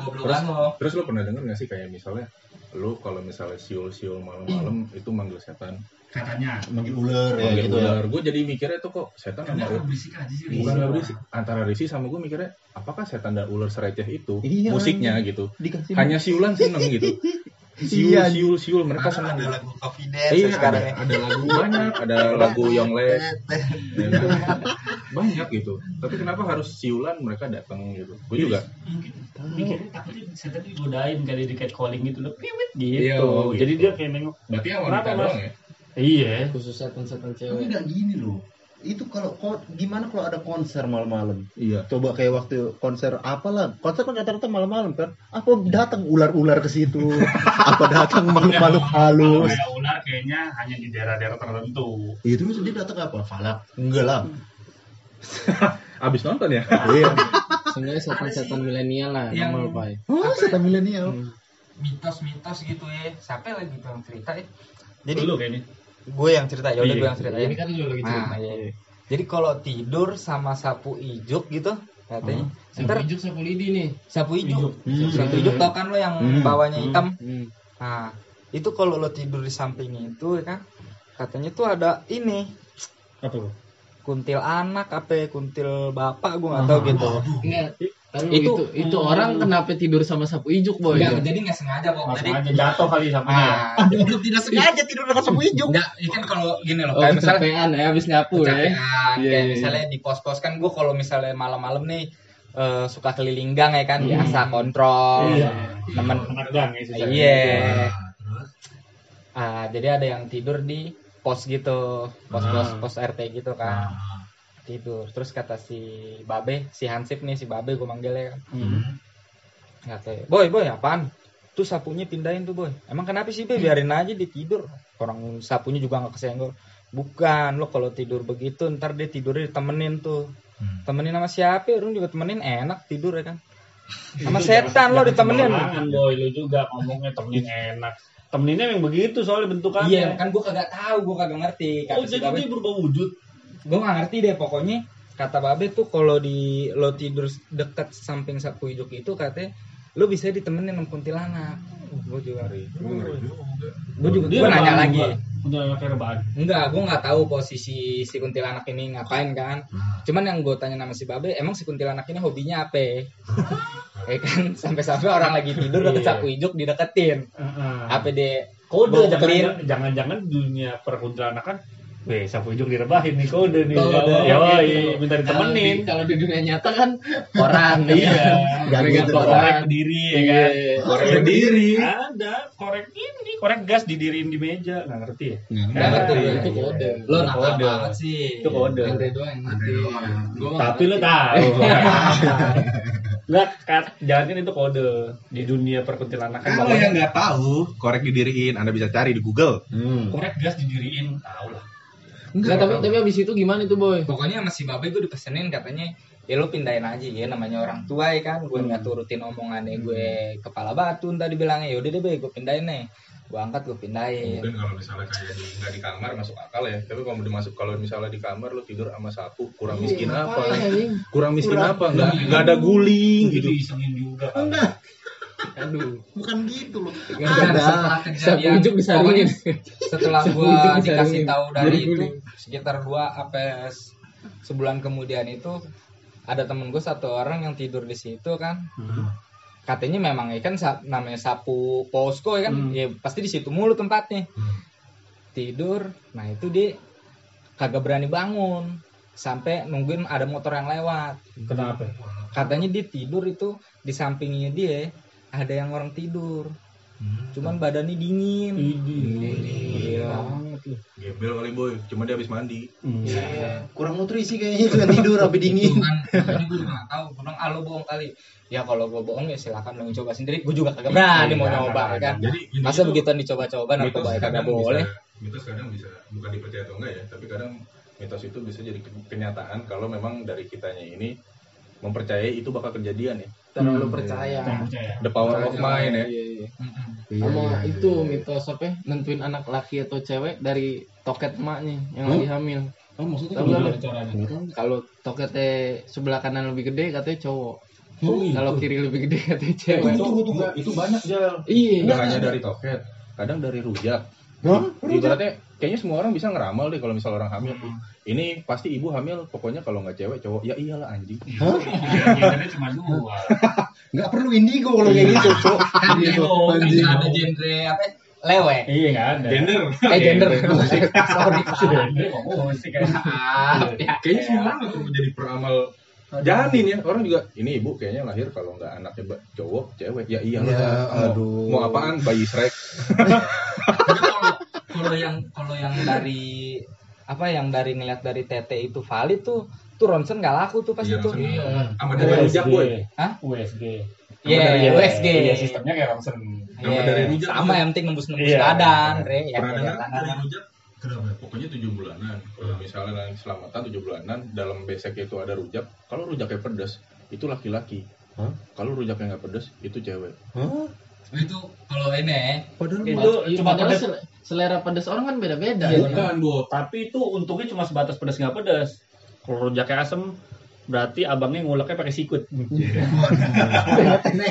S4: Terus lo pernah denger gak sih kayak misalnya lu kalau misalnya siul-siul malam-malam itu manggil setan,
S2: Katanya.
S3: Manggil ular ya
S4: manggil
S3: gitu ya.
S4: ular. Gue jadi mikirnya tuh kok setan sama ular.
S2: berisik aja sih.
S4: Bukan berisik. Antara Risi sama gue mikirnya, apakah setan dan ular sereceh itu
S6: Iya,
S4: musiknya gitu?
S6: dikasih
S4: Hanya siulan seneng gitu. (laughs) Siul,
S6: Iya.
S4: siul, siul, mereka seneng.
S3: ada lagu confidence
S4: Iya,
S3: sekarang
S4: ada,
S3: ya.
S4: ada lagu banyak, ada lagu Yonglek, ya banyak gitu. Tapi kenapa harus siulan mereka datang gitu? Gue juga
S2: Mikirnya takutnya setan digodain kayak di catcalling gitu loh. Piwit gitu.
S4: Iya, oh, gitu.
S2: Jadi dia kayak nengok.
S4: berarti yang wanita doang ya?
S2: Iya.
S5: Khusus setan-setan
S3: Tapi
S5: cewek.
S3: nggak gini loh.
S6: Itu kalau gimana kalau ada konser malam-malam?
S4: Iya.
S6: Coba kayak waktu konser apalah, konser kan rata-rata malam-malam kan. Apa datang ular-ular ke situ? (laughs) Apa datang makhluk-makhluk
S2: Kalau
S6: halus?
S2: kayak ular kayaknya hanya di daerah-daerah tertentu.
S6: Itu terus dia datang apa? Falak? Enggak lah. (laughs)
S4: Abis nonton ya?
S6: Iya.
S5: Sebenarnya setan-setan milenial lah,
S1: Yang-
S5: normal pak.
S6: Oh, setan milenial.
S1: Mitos-mitos gitu ya. Siapa lagi yang cerita ya? Jadi
S2: Dulu kayaknya.
S1: Gue yang cerita ya udah
S2: Iya.
S1: gue yang cerita ya.
S5: Ini kan lu lagi cerita.
S1: Nah, iya. Jadi kalau tidur sama sapu ijuk gitu katanya.
S5: Sapu
S1: Ntar
S5: ijuk sapu lidi nih.
S1: sapu ijuk.
S6: Hmm.
S1: Sapu ijuk tau kan lo yang
S6: Hmm.
S1: bawahnya hitam.
S5: Hmm.
S1: Nah, itu kalau lo tidur di samping itu ya kan katanya tuh ada ini
S2: Apa tuh?
S1: Kuntil anak apa kuntil bapak gue nggak tahu gitu
S5: Enggak. Tahu
S1: Itu-
S5: itu itu orang kenapa tidur sama sapu ijuk boy?
S1: Enggak, jadi nggak sengaja kok jadi
S2: jatuh kali sapunya.
S1: ah,
S6: tidak sengaja tidur dengan sapu hijau.
S1: enggak kan kalau gini loh
S5: Oh,
S1: kayak misalnya
S5: kecapean ya habis nyapu ya.
S1: kecapean
S5: Iya,
S1: kayak
S5: iya,
S1: misalnya di pos-pos kan gue kalau misalnya malam-malam nih eh, suka keliling gang ya kan
S5: Hmm.
S1: biasa kontrol
S2: Iya.
S1: temen
S2: gang ya
S1: iya ah jadi ada yang tidur di pos gitu pos pos
S2: Ah.
S1: pos rt gitu kan tidur terus kata si babe si hansip nih si babe gue manggilnya kan
S2: Hmm.
S1: Kata, boy, boy, apaan? Tuh sapunya pindahin tuh, boy. Emang kenapa sih, boy? Biarin aja dia tidur. Orang sapunya juga nggak kesenggol. Bukan, lo kalau tidur begitu, ntar dia tidurnya ditemenin tuh. Temenin sama siapa? Orang juga temenin enak tidur ya kan. (laughs) Sama setan lo ditemenin.
S2: boy lu juga ngomongnya temenin enak. Temeninnya memang begitu soalnya bentukannya.
S1: Iya, kan gue kagak tahu, gue kagak ngerti. Kata
S2: Oh
S1: si
S2: jadi
S1: babe,
S2: dia berubah wujud.
S1: gue nggak ngerti deh pokoknya. Kata babe tuh kalau di lo tidur dekat samping sapu hijau itu katanya lo bisa ditemenin sama kuntilanak. Gue juga gue juga. Gue nanya lagi. Enggak gue nggak tahu posisi si kuntilanak ini ngapain kan. Cuman yang gue tanya nama si babe emang si kuntilanak ini hobinya apa? (laughs) Ya kan sampai-sampai orang lagi tidur deket
S2: Iya.
S1: sapu ijuk dideketin. Apa deh
S2: Kode jangan-jangan dunia perkuntilanan kan Weh, sapu ijuk direbahin nih kode nih.
S5: Kode,
S2: Yoi,
S5: gitu.
S2: minta
S5: Kalau di,
S2: ditemenin.
S5: kalau di dunia nyata kan koran (laughs) ya.
S2: Iya.
S6: Nggak
S5: Peringatan
S6: gitu,
S2: Korek
S5: koran.
S2: berdiri ya kan.
S5: Iya.
S2: Korek
S4: berdiri.
S2: Ada korek ini, korek gas didiriin di meja. Nggak ngerti ya?
S1: Nggak ngerti.
S5: Itu kode.
S1: lo nakal banget sih
S2: Itu kode.
S5: Andre doang yang ngerti.
S2: Tapi lu
S5: ngerti.
S2: tahu. (laughs) Nggak, kat, jangan kan itu kode di dunia perkuntilanan kan
S4: Kalau yang nggak tahu, korek didiriin, Anda bisa cari di Google.
S6: Hmm.
S2: korek gas didiriin, tahu lah.
S5: Enggak, tapi tapi abis itu gimana itu boy?
S1: pokoknya sama si babe gue dipesenin katanya ya lo pindahin aja ya namanya orang tua ya kan gue nggak turutin omongannya gue kepala batu tadi bilangnya yaudah deh be gue pindahin nih gue angkat gue pindahin
S4: Mungkin kalau misalnya kayak di nggak di kamar masuk akal ya. Tapi kalau dimasuk kalau misalnya di kamar lo tidur sama sapu, kurang miskin
S5: Iya,
S4: apa?
S5: ngapain, anjing?
S4: Kurang miskin
S6: Kurang-
S4: apa? Nggak nggak ada guling
S2: Itu
S4: gitu.
S2: diisengin juga.
S6: Enggak,
S5: Aduh.
S6: bukan gitu loh.
S1: Setelah
S5: Sapu
S1: kejadian
S5: bisa
S1: pokoknya setelah gua dikasih tahu dari itu sekitar dua apa sebulan kemudian itu ada temen gue satu orang yang tidur di situ kan. Katanya memang ya kan namanya sapu posko ya kan?
S2: Hmm.
S1: ya pasti di situ mulu tempatnya. Tidur nah itu dia kagak berani bangun. Sampai nungguin ada motor yang lewat.
S2: Kenapa?
S1: katanya dia tidur itu di sampingnya dia ada yang orang tidur. Cuman badannya dingin.
S2: Iya. banget.
S4: Gebel kali boy, cuma dia habis mandi.
S1: Iya.
S6: Kurang nutrisi kayaknya itu yang tidur sampai dingin.
S1: kan gue juga gak tahu. Gue bilang ah lo bohong kali. Ya kalau gue bohong ya silakan lo coba sendiri. Gue juga kagak berani mau
S2: Iya,
S1: nyoba
S2: kagak.
S1: kan.
S4: Jadi
S1: masa begitu dicoba-coba narkoba ya kagak
S4: kadang
S1: boleh.
S4: Bisa, mitos kadang bisa bukan dipercaya atau enggak ya, tapi kadang mitos itu bisa jadi ke- kenyataan kalau memang dari kitanya ini mempercayai itu bakal kejadian ya.
S5: Terlalu percaya.
S2: Jangan percaya.
S4: The power of mind ya.
S5: Iya, iya.
S1: Mm-mm.
S6: Iya,
S5: Sama
S6: iya, iya,
S5: itu
S6: iya.
S5: mitos apa? ya? Nentuin anak laki atau cewek dari toket emaknya yang lagi hamil.
S6: Oh, maksudnya.
S5: Kalau toketnya sebelah kanan lebih gede katanya cowok.
S2: Oh, gitu.
S5: Kalau kiri lebih gede (laughs) katanya cewek.
S4: Itu, itu, itu banyak jal.
S5: Iya.
S4: Nggak hanya dari toket, kadang dari rujak.
S6: Hah?
S4: Ibaratnya kayaknya semua orang bisa ngeramal deh kalau misal orang hamil tuh. Ini pasti ibu hamil, pokoknya kalau nggak cewek cowok ya iyalah anjing.
S6: Hah?
S2: Gendernya cuma dua. (laughs)
S6: Nggak perlu indigo kalau kayak gitu,
S1: kan
S6: Gitu,
S1: gitu kan
S6: anjing.
S1: nggak ada genre apa lewe
S2: Iya nggak ada.
S4: Gender.
S1: eh gender sorry
S2: Gender mau musik kan.
S4: Kayaknya semua orang perlu jadi peramal janin ya. Orang juga ini ibu kayaknya lahir kalau nggak anaknya cowok, cewek ya iyalah.
S6: Ya,
S4: Mau-
S6: aduh.
S4: Mau apaan bayi Shrek? (laughs)
S1: Kalau yang kalau yang dari apa yang dari ngeliat dari tete itu valid tuh tuh ronsen nggak laku tuh pas
S4: Iya,
S1: itu.
S4: Sama dari rujak boy.
S1: Hah?
S2: USG.
S1: Iya,
S2: Iya,
S1: USG.
S2: Iya, sistemnya kayak Ronsen.
S4: Sama
S1: Iya,
S4: dari rujak
S1: sama yang penting nembus nembus
S2: Iya.
S1: badan re ya
S4: Pernah dari rujak? Kenapa? Pokoknya tujuh bulanan. Kalau misalnya nanti selamatan tujuh bulanan dalam besek itu ada rujak. Kalau rujaknya pedas itu laki-laki.
S6: Hah?
S4: Kalau rujaknya nggak pedas itu cewek.
S6: Hah?
S1: Itu kalau ini
S6: Padahal
S2: Itu
S5: Iya,
S2: cuma pedas.
S5: sel- selera pedas orang kan beda-beda.
S1: Iya,
S5: ya.
S2: Bukan, Bu. Tapi itu untungnya cuma sebatas pedas nggak pedas. Kalau rujaknya asem, berarti abangnya nguleknya pakai sikut. (laughs)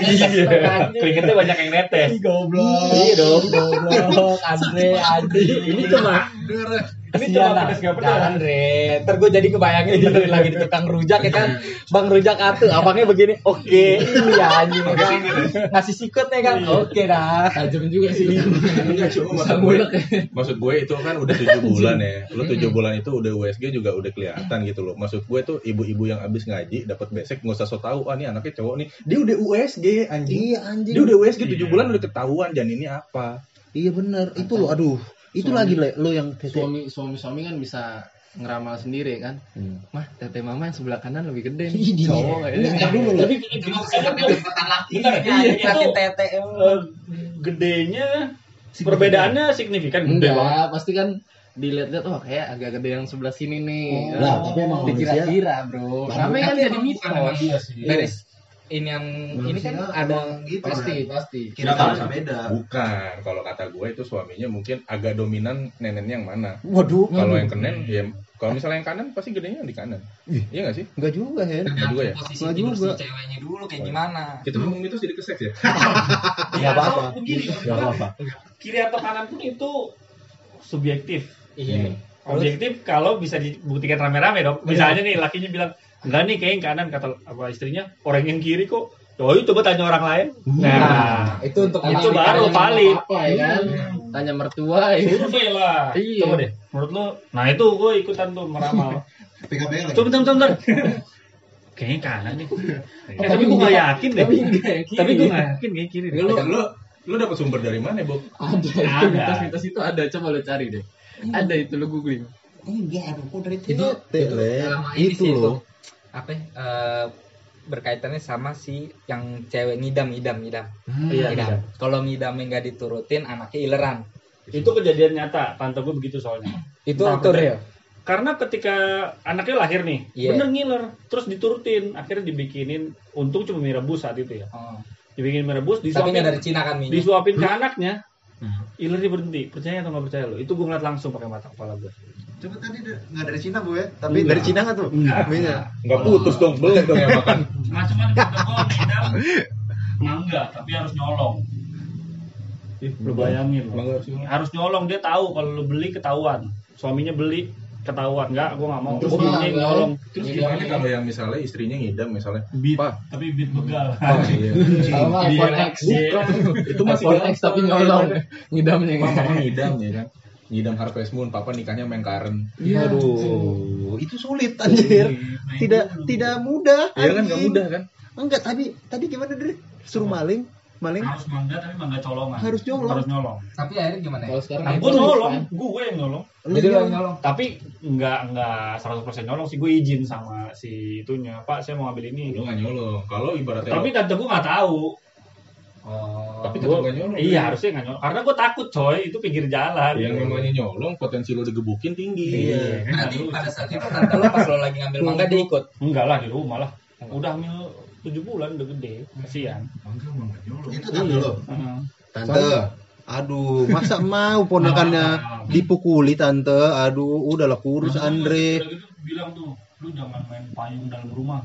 S2: Iya. Keringetnya banyak yang netes.
S6: goblok.
S2: Iya dong.
S1: goblok Andre Adi
S2: Ini cuma Ini
S1: lah.
S2: gak pedas.
S1: Jangan Re Ntar gue jadi kebayangin bener lagi di tukang rujak ya kan Bang rujak atu Abangnya begini Oke Iya anjing ya kan Ngasih sikut ya kan Oke dah
S5: Tajam juga sih.
S4: Enggak, cuma maksud gue, maksud gue itu kan udah tujuh bulan ya. Lu tujuh bulan itu udah USG juga udah kelihatan gitu loh. Maksud gue tuh ibu-ibu yang abis ngaji dapat besek nggak usah so tahu. Ah nih anaknya cowok nih. Dia udah USG anjing.
S6: Iya anjing.
S4: Dia udah USG tujuh
S2: Iya.
S4: bulan udah ketahuan janinnya apa.
S6: Iya bener. Itu lo aduh. Itu
S5: Suami-
S6: lagi lo yang tete.
S5: Suami suami suami kan bisa ngeramal sendiri kan.
S6: Hmm.
S5: Mah, tete mama yang sebelah kanan lebih gede nih. Cowok
S6: ntar dulu.
S2: Tapi itu
S1: Iya
S2: itu
S1: Kasih tete
S2: eh, gedenya perbedaannya signifikan gede banget.
S5: Enggak, pasti kan dilihat-lihat oh kayak agak gede yang sebelah sini nih.
S6: Oh. Lah, tapi emang
S5: dikira-kira, Bro. Namanya kan jadi mitos.
S1: Dari ini yang ini kan ada
S6: gitu
S5: Pasti,
S6: kan.
S5: pasti.
S6: Kira kan bisa beda.
S4: Bukan. Kalau kata gue itu suaminya mungkin agak dominan neneknya yang mana.
S6: Waduh.
S4: Kalau yang kenen ya kalau misalnya yang kanan pasti gedenya yang di kanan. Iya nggak sih?
S6: Enggak juga, Hen.
S4: Nggak juga ya?
S1: posisi
S6: Nggak
S1: tidur si
S6: juga.
S1: ceweknya dulu kayak gimana
S4: Kita ngomong mitos jadi keseks ya. (laughs)
S2: Iya,
S6: apa-apa.
S2: so, Begini,
S6: Enggak apa-apa.
S2: kiri atau kanan pun itu subjektif.
S1: Iya
S2: Objektif kalau bisa dibuktikan rame-rame dong. Misalnya nih lakinya bilang, enggak nih kayak yang kanan kata apa istrinya, orang yang kiri kok. Oh, coba tanya orang lain. Nah,
S1: itu untuk
S2: Itu baru valid.
S5: Apa ya kan? Tanya mertua ya.
S2: survei lah.
S5: Iya.
S2: Coba deh, menurut lo. Nah itu gue ikutan tuh meramal. (laughs)
S6: PKB
S2: Coba bentar, bentar, bentar. (laughs) Kayaknya kanan nih. Eh, tapi gue gak yakin deh.
S5: Tapi
S2: gue gak yakin kayak kiri. deh.
S4: Lu lu lu dapat sumber dari mana, Bob?
S5: ada.
S2: Ada.
S5: Mitos-mitos itu ada. Coba lo cari deh. Ada itu lo googling.
S6: Enggak, kok dari
S1: Itu
S6: Itu loh.
S1: Apa ya, eh, berkaitannya sama si yang cewek ngidam ngidam ngidam
S2: Iya,
S1: ngidam
S2: iya.
S1: kalau ngidamnya nggak diturutin anaknya ileran
S2: Itu kejadian nyata. Tante gue begitu soalnya. (clears throat)
S1: itu
S2: Nah,
S1: itu real
S2: Karena ketika anaknya lahir nih,
S1: Iya.
S2: bener ngiler, terus diturutin, akhirnya dibikinin, untung cuma mie rebus saat itu ya,
S1: Oh.
S2: dibikin mie rebus,
S1: tapi
S2: disuapin,
S1: nggak dari Cina kan minyak
S2: disuapin ke anaknya, ilernya berhenti, percaya atau nggak percaya lo? Itu gue ngeliat langsung pakai mata kepala gue.
S6: Coba tadi enggak dari Cina, Bu ya. Tapi
S2: Enggak.
S6: dari Cina enggak tuh?
S2: Enggak.
S6: Beda.
S4: Enggak putus dong, belum dong yang makan.
S2: Mana kata gue ngidam, enggak, tapi harus nyolong. Lu bayangin
S4: Emang
S2: loh.
S4: harus nyolong?
S2: harus nyolong dia tahu kalau lu beli ketahuan suaminya beli ketahuan enggak gue nggak mau
S5: Terus gimana?
S2: nyolong
S4: Terus
S5: Iya.
S4: gimana kalau yang misalnya istrinya ngidam misalnya?
S2: beat
S4: Pak.
S2: tapi beat begal (laughs)
S4: iya.
S5: Nggak iPhone X.
S2: dia-
S4: Itu masih
S5: iPhone X tapi nyolong. Ngidamnya
S4: mama ngidam ya kan. Ngidam Harvest Moon, papa nikahnya main karen.
S6: Iya. Aduh, itu sulit anjir. Tidak tidak mudah.
S4: Iya kan enggak mudah kan?
S6: Enggak, tadi tadi gimana, Dre? Suruh maling, maling
S2: harus mangga tapi mangga colongan.
S6: Harus nyolong.
S2: harus nyolong.
S1: Tapi akhirnya gimana ya?
S5: Kalau sekarang
S2: nah, gue nyolong.
S5: kan.
S2: gue yang nyolong.
S1: Jadi lo yang nyolong.
S2: tapi nggak nggak 100% nyolong sih. Gue izin sama si itunya. Pak saya mau ngambil ini.
S4: Lu enggak nyolong. Kalau ibaratnya
S2: tapi tante gue nggak tahu.
S1: Oh.
S4: Tapi
S2: Gua-
S4: tetap enggak nyolong.
S2: iya harusnya nggak nyolong. Karena gue takut coy. Itu pinggir jalan.
S4: Yang namanya nyolong potensi lu digebukin tinggi.
S2: Iya,
S1: berarti
S2: nggak
S1: pada saat itu tante lo pas lo lagi ngambil mangga dia ikut.
S2: Enggak lah di rumah lah. Udah hamil 7 bulan udah gede. Kasihan.
S6: Itu tante lo.
S2: Heeh.
S6: Tante. Aduh, masa mau ponakannya (laughs) dipukuli tante? Aduh, udahlah kurus Andre.
S2: Udah gitu bilang tuh, lu jangan main payung dalam rumah.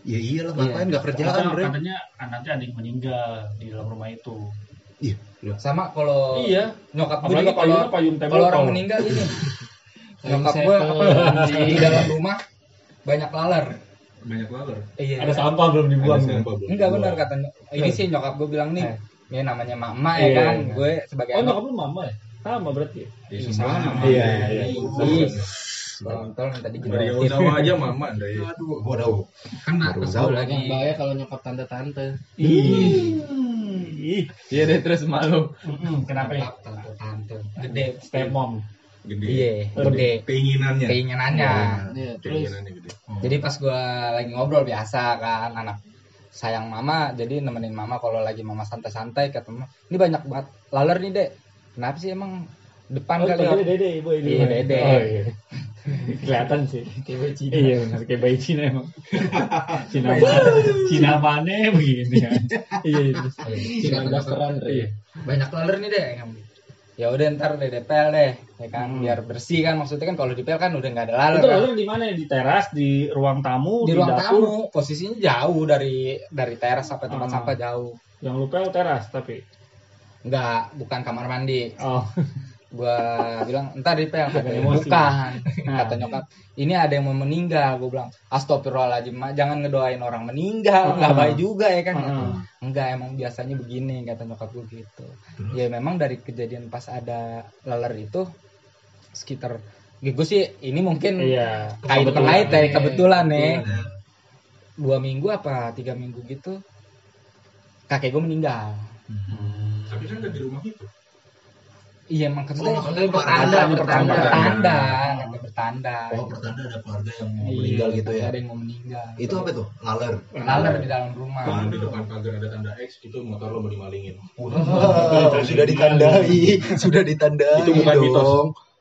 S6: Ya iyalah, ngapain nggak kerjaan, Andre?
S2: katanya anaknya ada yang meninggal di dalam rumah itu.
S1: sama kalau
S2: Iya.
S1: nyokap gue juga kalau
S2: payung tembok.
S1: kalau orang meninggal ini (laughs) nyokap gue apa (laughs) di dalam rumah banyak laler
S4: Banyak laler.
S1: iya
S2: ada sampah belum dibuang.
S4: Ada sampah belum
S1: enggak benar katanya ini sih nyokap gue bilang nih
S2: Eh.
S1: ya namanya mama ya
S2: Iya.
S1: kan gue sebagai
S2: Oh,
S1: anak
S2: nyokap lu mama ya? Sama berarti.
S4: Iya,
S1: sama.
S4: sama.
S2: Iya, iya.
S1: Ih, kontol minta
S4: Maria
S1: dijerotin
S4: Ozawa aja mama Andre.
S6: Aduh, waduh.
S1: kan
S6: Baru
S1: pas
S6: tahu.
S1: gue lagi
S5: Yang bahaya kalau nyokap tante-tante.
S2: Ih.
S5: Iya deh terus malu.
S2: Mm-mm, Kenapa ya?
S1: tante tante gede
S2: Stepmom.
S4: Gede.
S1: iya gede
S4: Keinginannya.
S1: keinginannya
S5: Iya, terus
S4: Keinginannya gede.
S1: jadi pas gue lagi ngobrol biasa kan anak sayang mama jadi nemenin mama kalau lagi mama santai-santai ketemu ini banyak banget laler nih dek kenapa sih emang depan
S2: Oh,
S1: kali ya
S2: Dede, Ibu ini.
S1: Iya, Dede.
S2: Oh, iya. (laughs) Kelihatan sih.
S5: cewek Cina.
S2: Iya benar kayak bayi Cina emang. (laughs) Cina mana? Cina mana begini (laughs) ya. Iya.
S5: Cina blasteran.
S2: Iya.
S1: banyak laler nih dek ya udah ntar deh DPL deh ya kan
S2: Hmm.
S1: biar bersih kan maksudnya kan kalau DPL kan udah nggak ada laler
S2: Itu
S1: kan.
S2: lalu di mana? Di teras, di ruang tamu,
S1: di
S2: di,
S1: ruang
S2: dapur.
S1: tamu posisinya jauh dari dari teras sampai tempat
S2: Ah.
S1: sampah jauh
S2: Yang lu pel teras tapi.
S1: nggak bukan kamar mandi
S2: Oh. (laughs)
S1: gua bilang entar di pel. Bukan. Kata nyokap ini ada yang mau meninggal. Gua bilang astagfirullahaladzim mak jangan ngedoain orang meninggal. Nggak baik juga ya kan?
S2: Heeh.
S1: enggak emang biasanya begini kata nyokap gue gitu. Ya memang dari kejadian pas ada laler itu sekitar gue sih ini mungkin
S2: Iya.
S1: kait
S2: Kebetulan.
S1: kait ya. kebetulan nih
S7: Iya.
S1: dua minggu apa tiga minggu gitu kakek gue meninggal.
S4: Tapi kan di rumah itu.
S1: Iya emang kan
S7: Oh, maksudnya
S1: bertanda
S7: pertanda,
S1: bertanda
S7: pertanda.
S1: bertanda kata bertanda
S7: Oh, pertanda ada keluarga yang mau
S1: Iya,
S7: meninggal gitu ya.
S1: ada yang mau meninggal
S7: Itu apa tuh? Laler.
S1: laler di dalam rumah
S4: Kalau di depan pagar ada tanda X itu motor lo mau dimalingin. (laughs)
S6: sudah ditandai, sudah ditandai
S4: Itu bukan
S6: dong.
S4: mitos.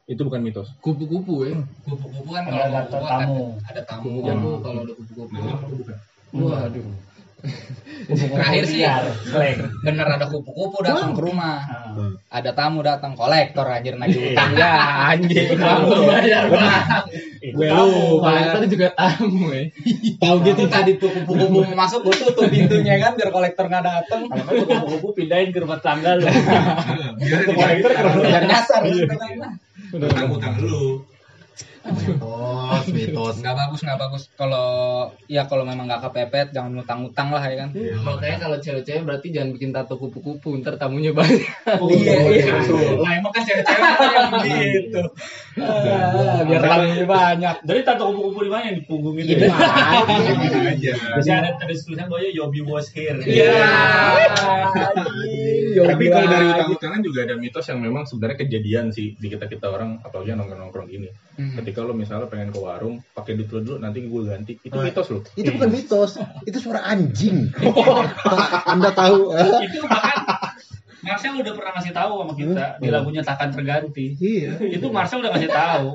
S4: Itu bukan mitos.
S5: Kupu-kupu ya.
S1: kupu-kupu kan
S2: Kalau ada tamu.
S1: ada, tamu
S5: Kupu-kupu kalau ada kupu-kupu.
S4: bukan.
S5: Waduh.
S1: Terakhir sih bener ada kupu-kupu datang ke rumah.
S2: Ah.
S1: ada tamu datang kolektor anjir nagih utang. Ya anjing. Tamu
S5: bayar, Bang.
S2: Itu
S1: gue
S2: tamu.
S5: Kolektor juga tamu ya.
S1: tahu gitu tadi tuh kupu-kupu masuk gue tutup pintunya kan biar kolektor nggak datang
S2: Kalau kupu-kupu pindahin ke rumah tangga lu.
S4: Biar
S2: Itu kolektor ke rumah
S1: biar nyasar kan
S4: utang-utang lu.
S6: Mitos, mitos.
S1: nggak bagus nggak bagus kalau ya kalau memang nggak kepepet jangan ngutang-ngutang lah ya kan
S5: Makanya kalau cewek-cewek berarti jangan bikin tato kupu-kupu, ntar tamunya banyak.
S1: iya iya lah emang kan cewek-cewek kan yang begitu Ah, biar tamunya banyak
S2: Jadi tato kupu-kupu di mana yang di punggung itu?
S1: Iya.
S2: ya? Biasanya ada ada tulisan bahwa Yobi was here.
S1: Iya.
S4: Tapi kalau dari utang-utangan juga ada mitos yang memang sebenarnya kejadian sih di kita kita orang apalagi yang nongkrong-nongkrong gini.
S1: Hmm.
S4: Ketika lo misalnya pengen ke warung, pakai duit lo dulu, nanti gue ganti. Itu
S6: Ah.
S4: mitos lo.
S6: Itu bukan mitos, itu suara anjing. (laughs) Anda tahu?
S2: Itu bahkan Marcel udah pernah ngasih tahu sama kita di lagunya takkan terganti.
S6: Iya.
S2: Itu Marcel udah ngasih tahu.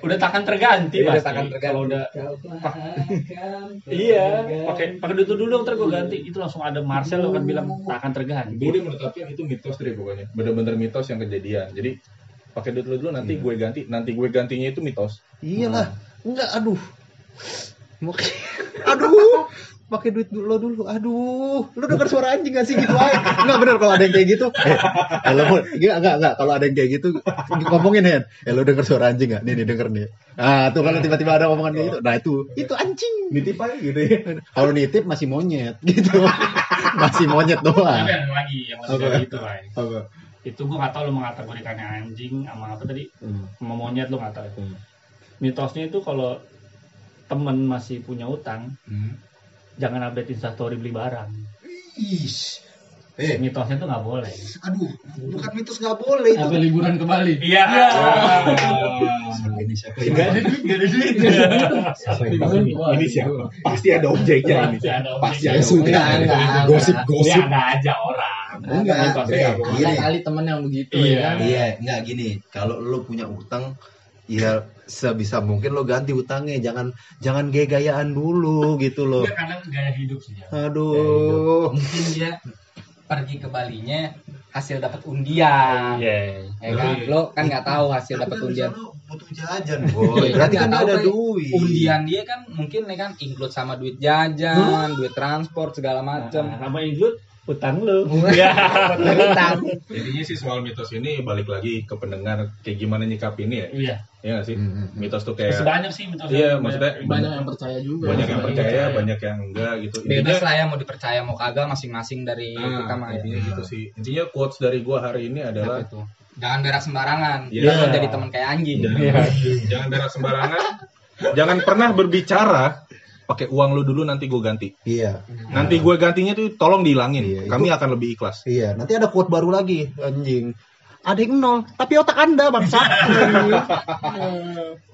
S2: Udah takkan terganti
S1: Iya,
S2: pasti.
S1: takkan terganti.
S2: Kalau udah (laughs) Iya, pakai pakai duit lu dulu ntar gue ganti. Itu langsung ada Marcel akan bilang takkan terganti.
S4: Gue udah menetapkan itu mitos deh pokoknya. Bener-bener mitos yang kejadian. Jadi pakai duit lo dulu, nanti gue ganti. Nanti gue gantinya itu mitos.
S6: Iyalah. Enggak, aduh. Aduh. Pakai duit dulu lo dulu. Aduh. Lu denger suara anjing gak sih gitu aja? Enggak bener kalau ada yang kayak gitu. Eh, eh lo enggak enggak enggak kalau ada yang kayak gitu ngomongin Hen. Eh lu denger suara anjing gak? Nih nih denger nih. Ah, tuh kalau tiba-tiba ada omongan kayak gitu. Nah, itu itu anjing.
S4: Nitip aja gitu ya.
S6: Kalau nitip masih monyet gitu. masih monyet doang.
S2: Tapi ada lagi yang lebih itu.
S6: Apa?
S2: Itu gue gak tau lu mengategorikannya anjing sama apa tadi
S6: Hmm.
S2: sama monyet lu gak tau.
S6: Hmm.
S2: Mitosnya itu kalau temen masih punya utang, jangan update instastory beli barang.
S6: Ish. Eh,
S2: Mitosnya tuh nggak boleh.
S6: aduh, bukan mitos nggak boleh itu.
S5: Apa liburan ke Bali?
S2: Iya.
S6: Siapa ini siapa ini?
S2: Gak ada duit, gak ada duit.
S6: Siapa ini?
S4: Ini siapa? Pasti ada objeknya ini.
S2: Pasti ada
S6: Sudah,
S4: objeknya.
S6: gosip-gosip.
S2: Ya ada aja orang.
S6: Enggak,
S2: Mitosnya
S6: eh,
S2: nggak boleh.
S6: Gini.
S5: Ada kali temen yang begitu
S2: Iya.
S5: ya kan?
S6: Iya, nggak gini. Kalau lo punya utang, ya sebisa mungkin lo ganti utangnya. Jangan jangan gaya-gayaan dulu gitu loh.
S2: Enggak, kadang gaya hidup sih. ya.
S6: Aduh.
S1: mungkin dia pergi ke Balinya hasil dapat undian
S2: Iya.
S1: ya kan lo kan nggak tahu hasil dapat undian
S6: butuh jajan, boy. Berarti kan ada
S1: kan
S6: duit.
S1: undian dia kan mungkin ya kan include sama duit jajan duit transport segala macem
S2: Nah, sama include utang lu. Iya.
S1: utang
S4: Intinya sih soal mitos ini balik lagi ke pendengar kayak gimana nyikap ini ya.
S2: Iya.
S4: Iya nggak sih?
S6: Hmm, hmm, hmm.
S4: Mitos tuh
S2: Masih
S4: kayak
S2: banyak sih mitosnya.
S4: Iya, maksudnya
S5: Banyak yang percaya juga.
S4: banyak yang percaya,
S2: percaya.
S4: banyak yang enggak gitu. Intinya
S1: bebas lah ya mau dipercaya mau kagak masing-masing dari
S4: Nah,
S1: kita mah ya.
S4: intinya gitu sih. Intinya quotes dari gua hari ini adalah
S1: itu? jangan berak sembarangan
S4: Iya.
S1: jangan jadi teman kayak anjing
S4: jangan,
S2: Iya. (laughs)
S4: jangan berak sembarangan, jangan pernah berbicara pakai uang lu dulu nanti gue ganti.
S6: Iya,
S4: Nanti gue gantinya tuh tolong dihilangin.
S6: Iya, itu-
S4: Kami akan lebih ikhlas.
S6: iya. Nanti ada quote baru lagi, anjing. Ada yang nol, tapi otak anda bangsa. (laughs)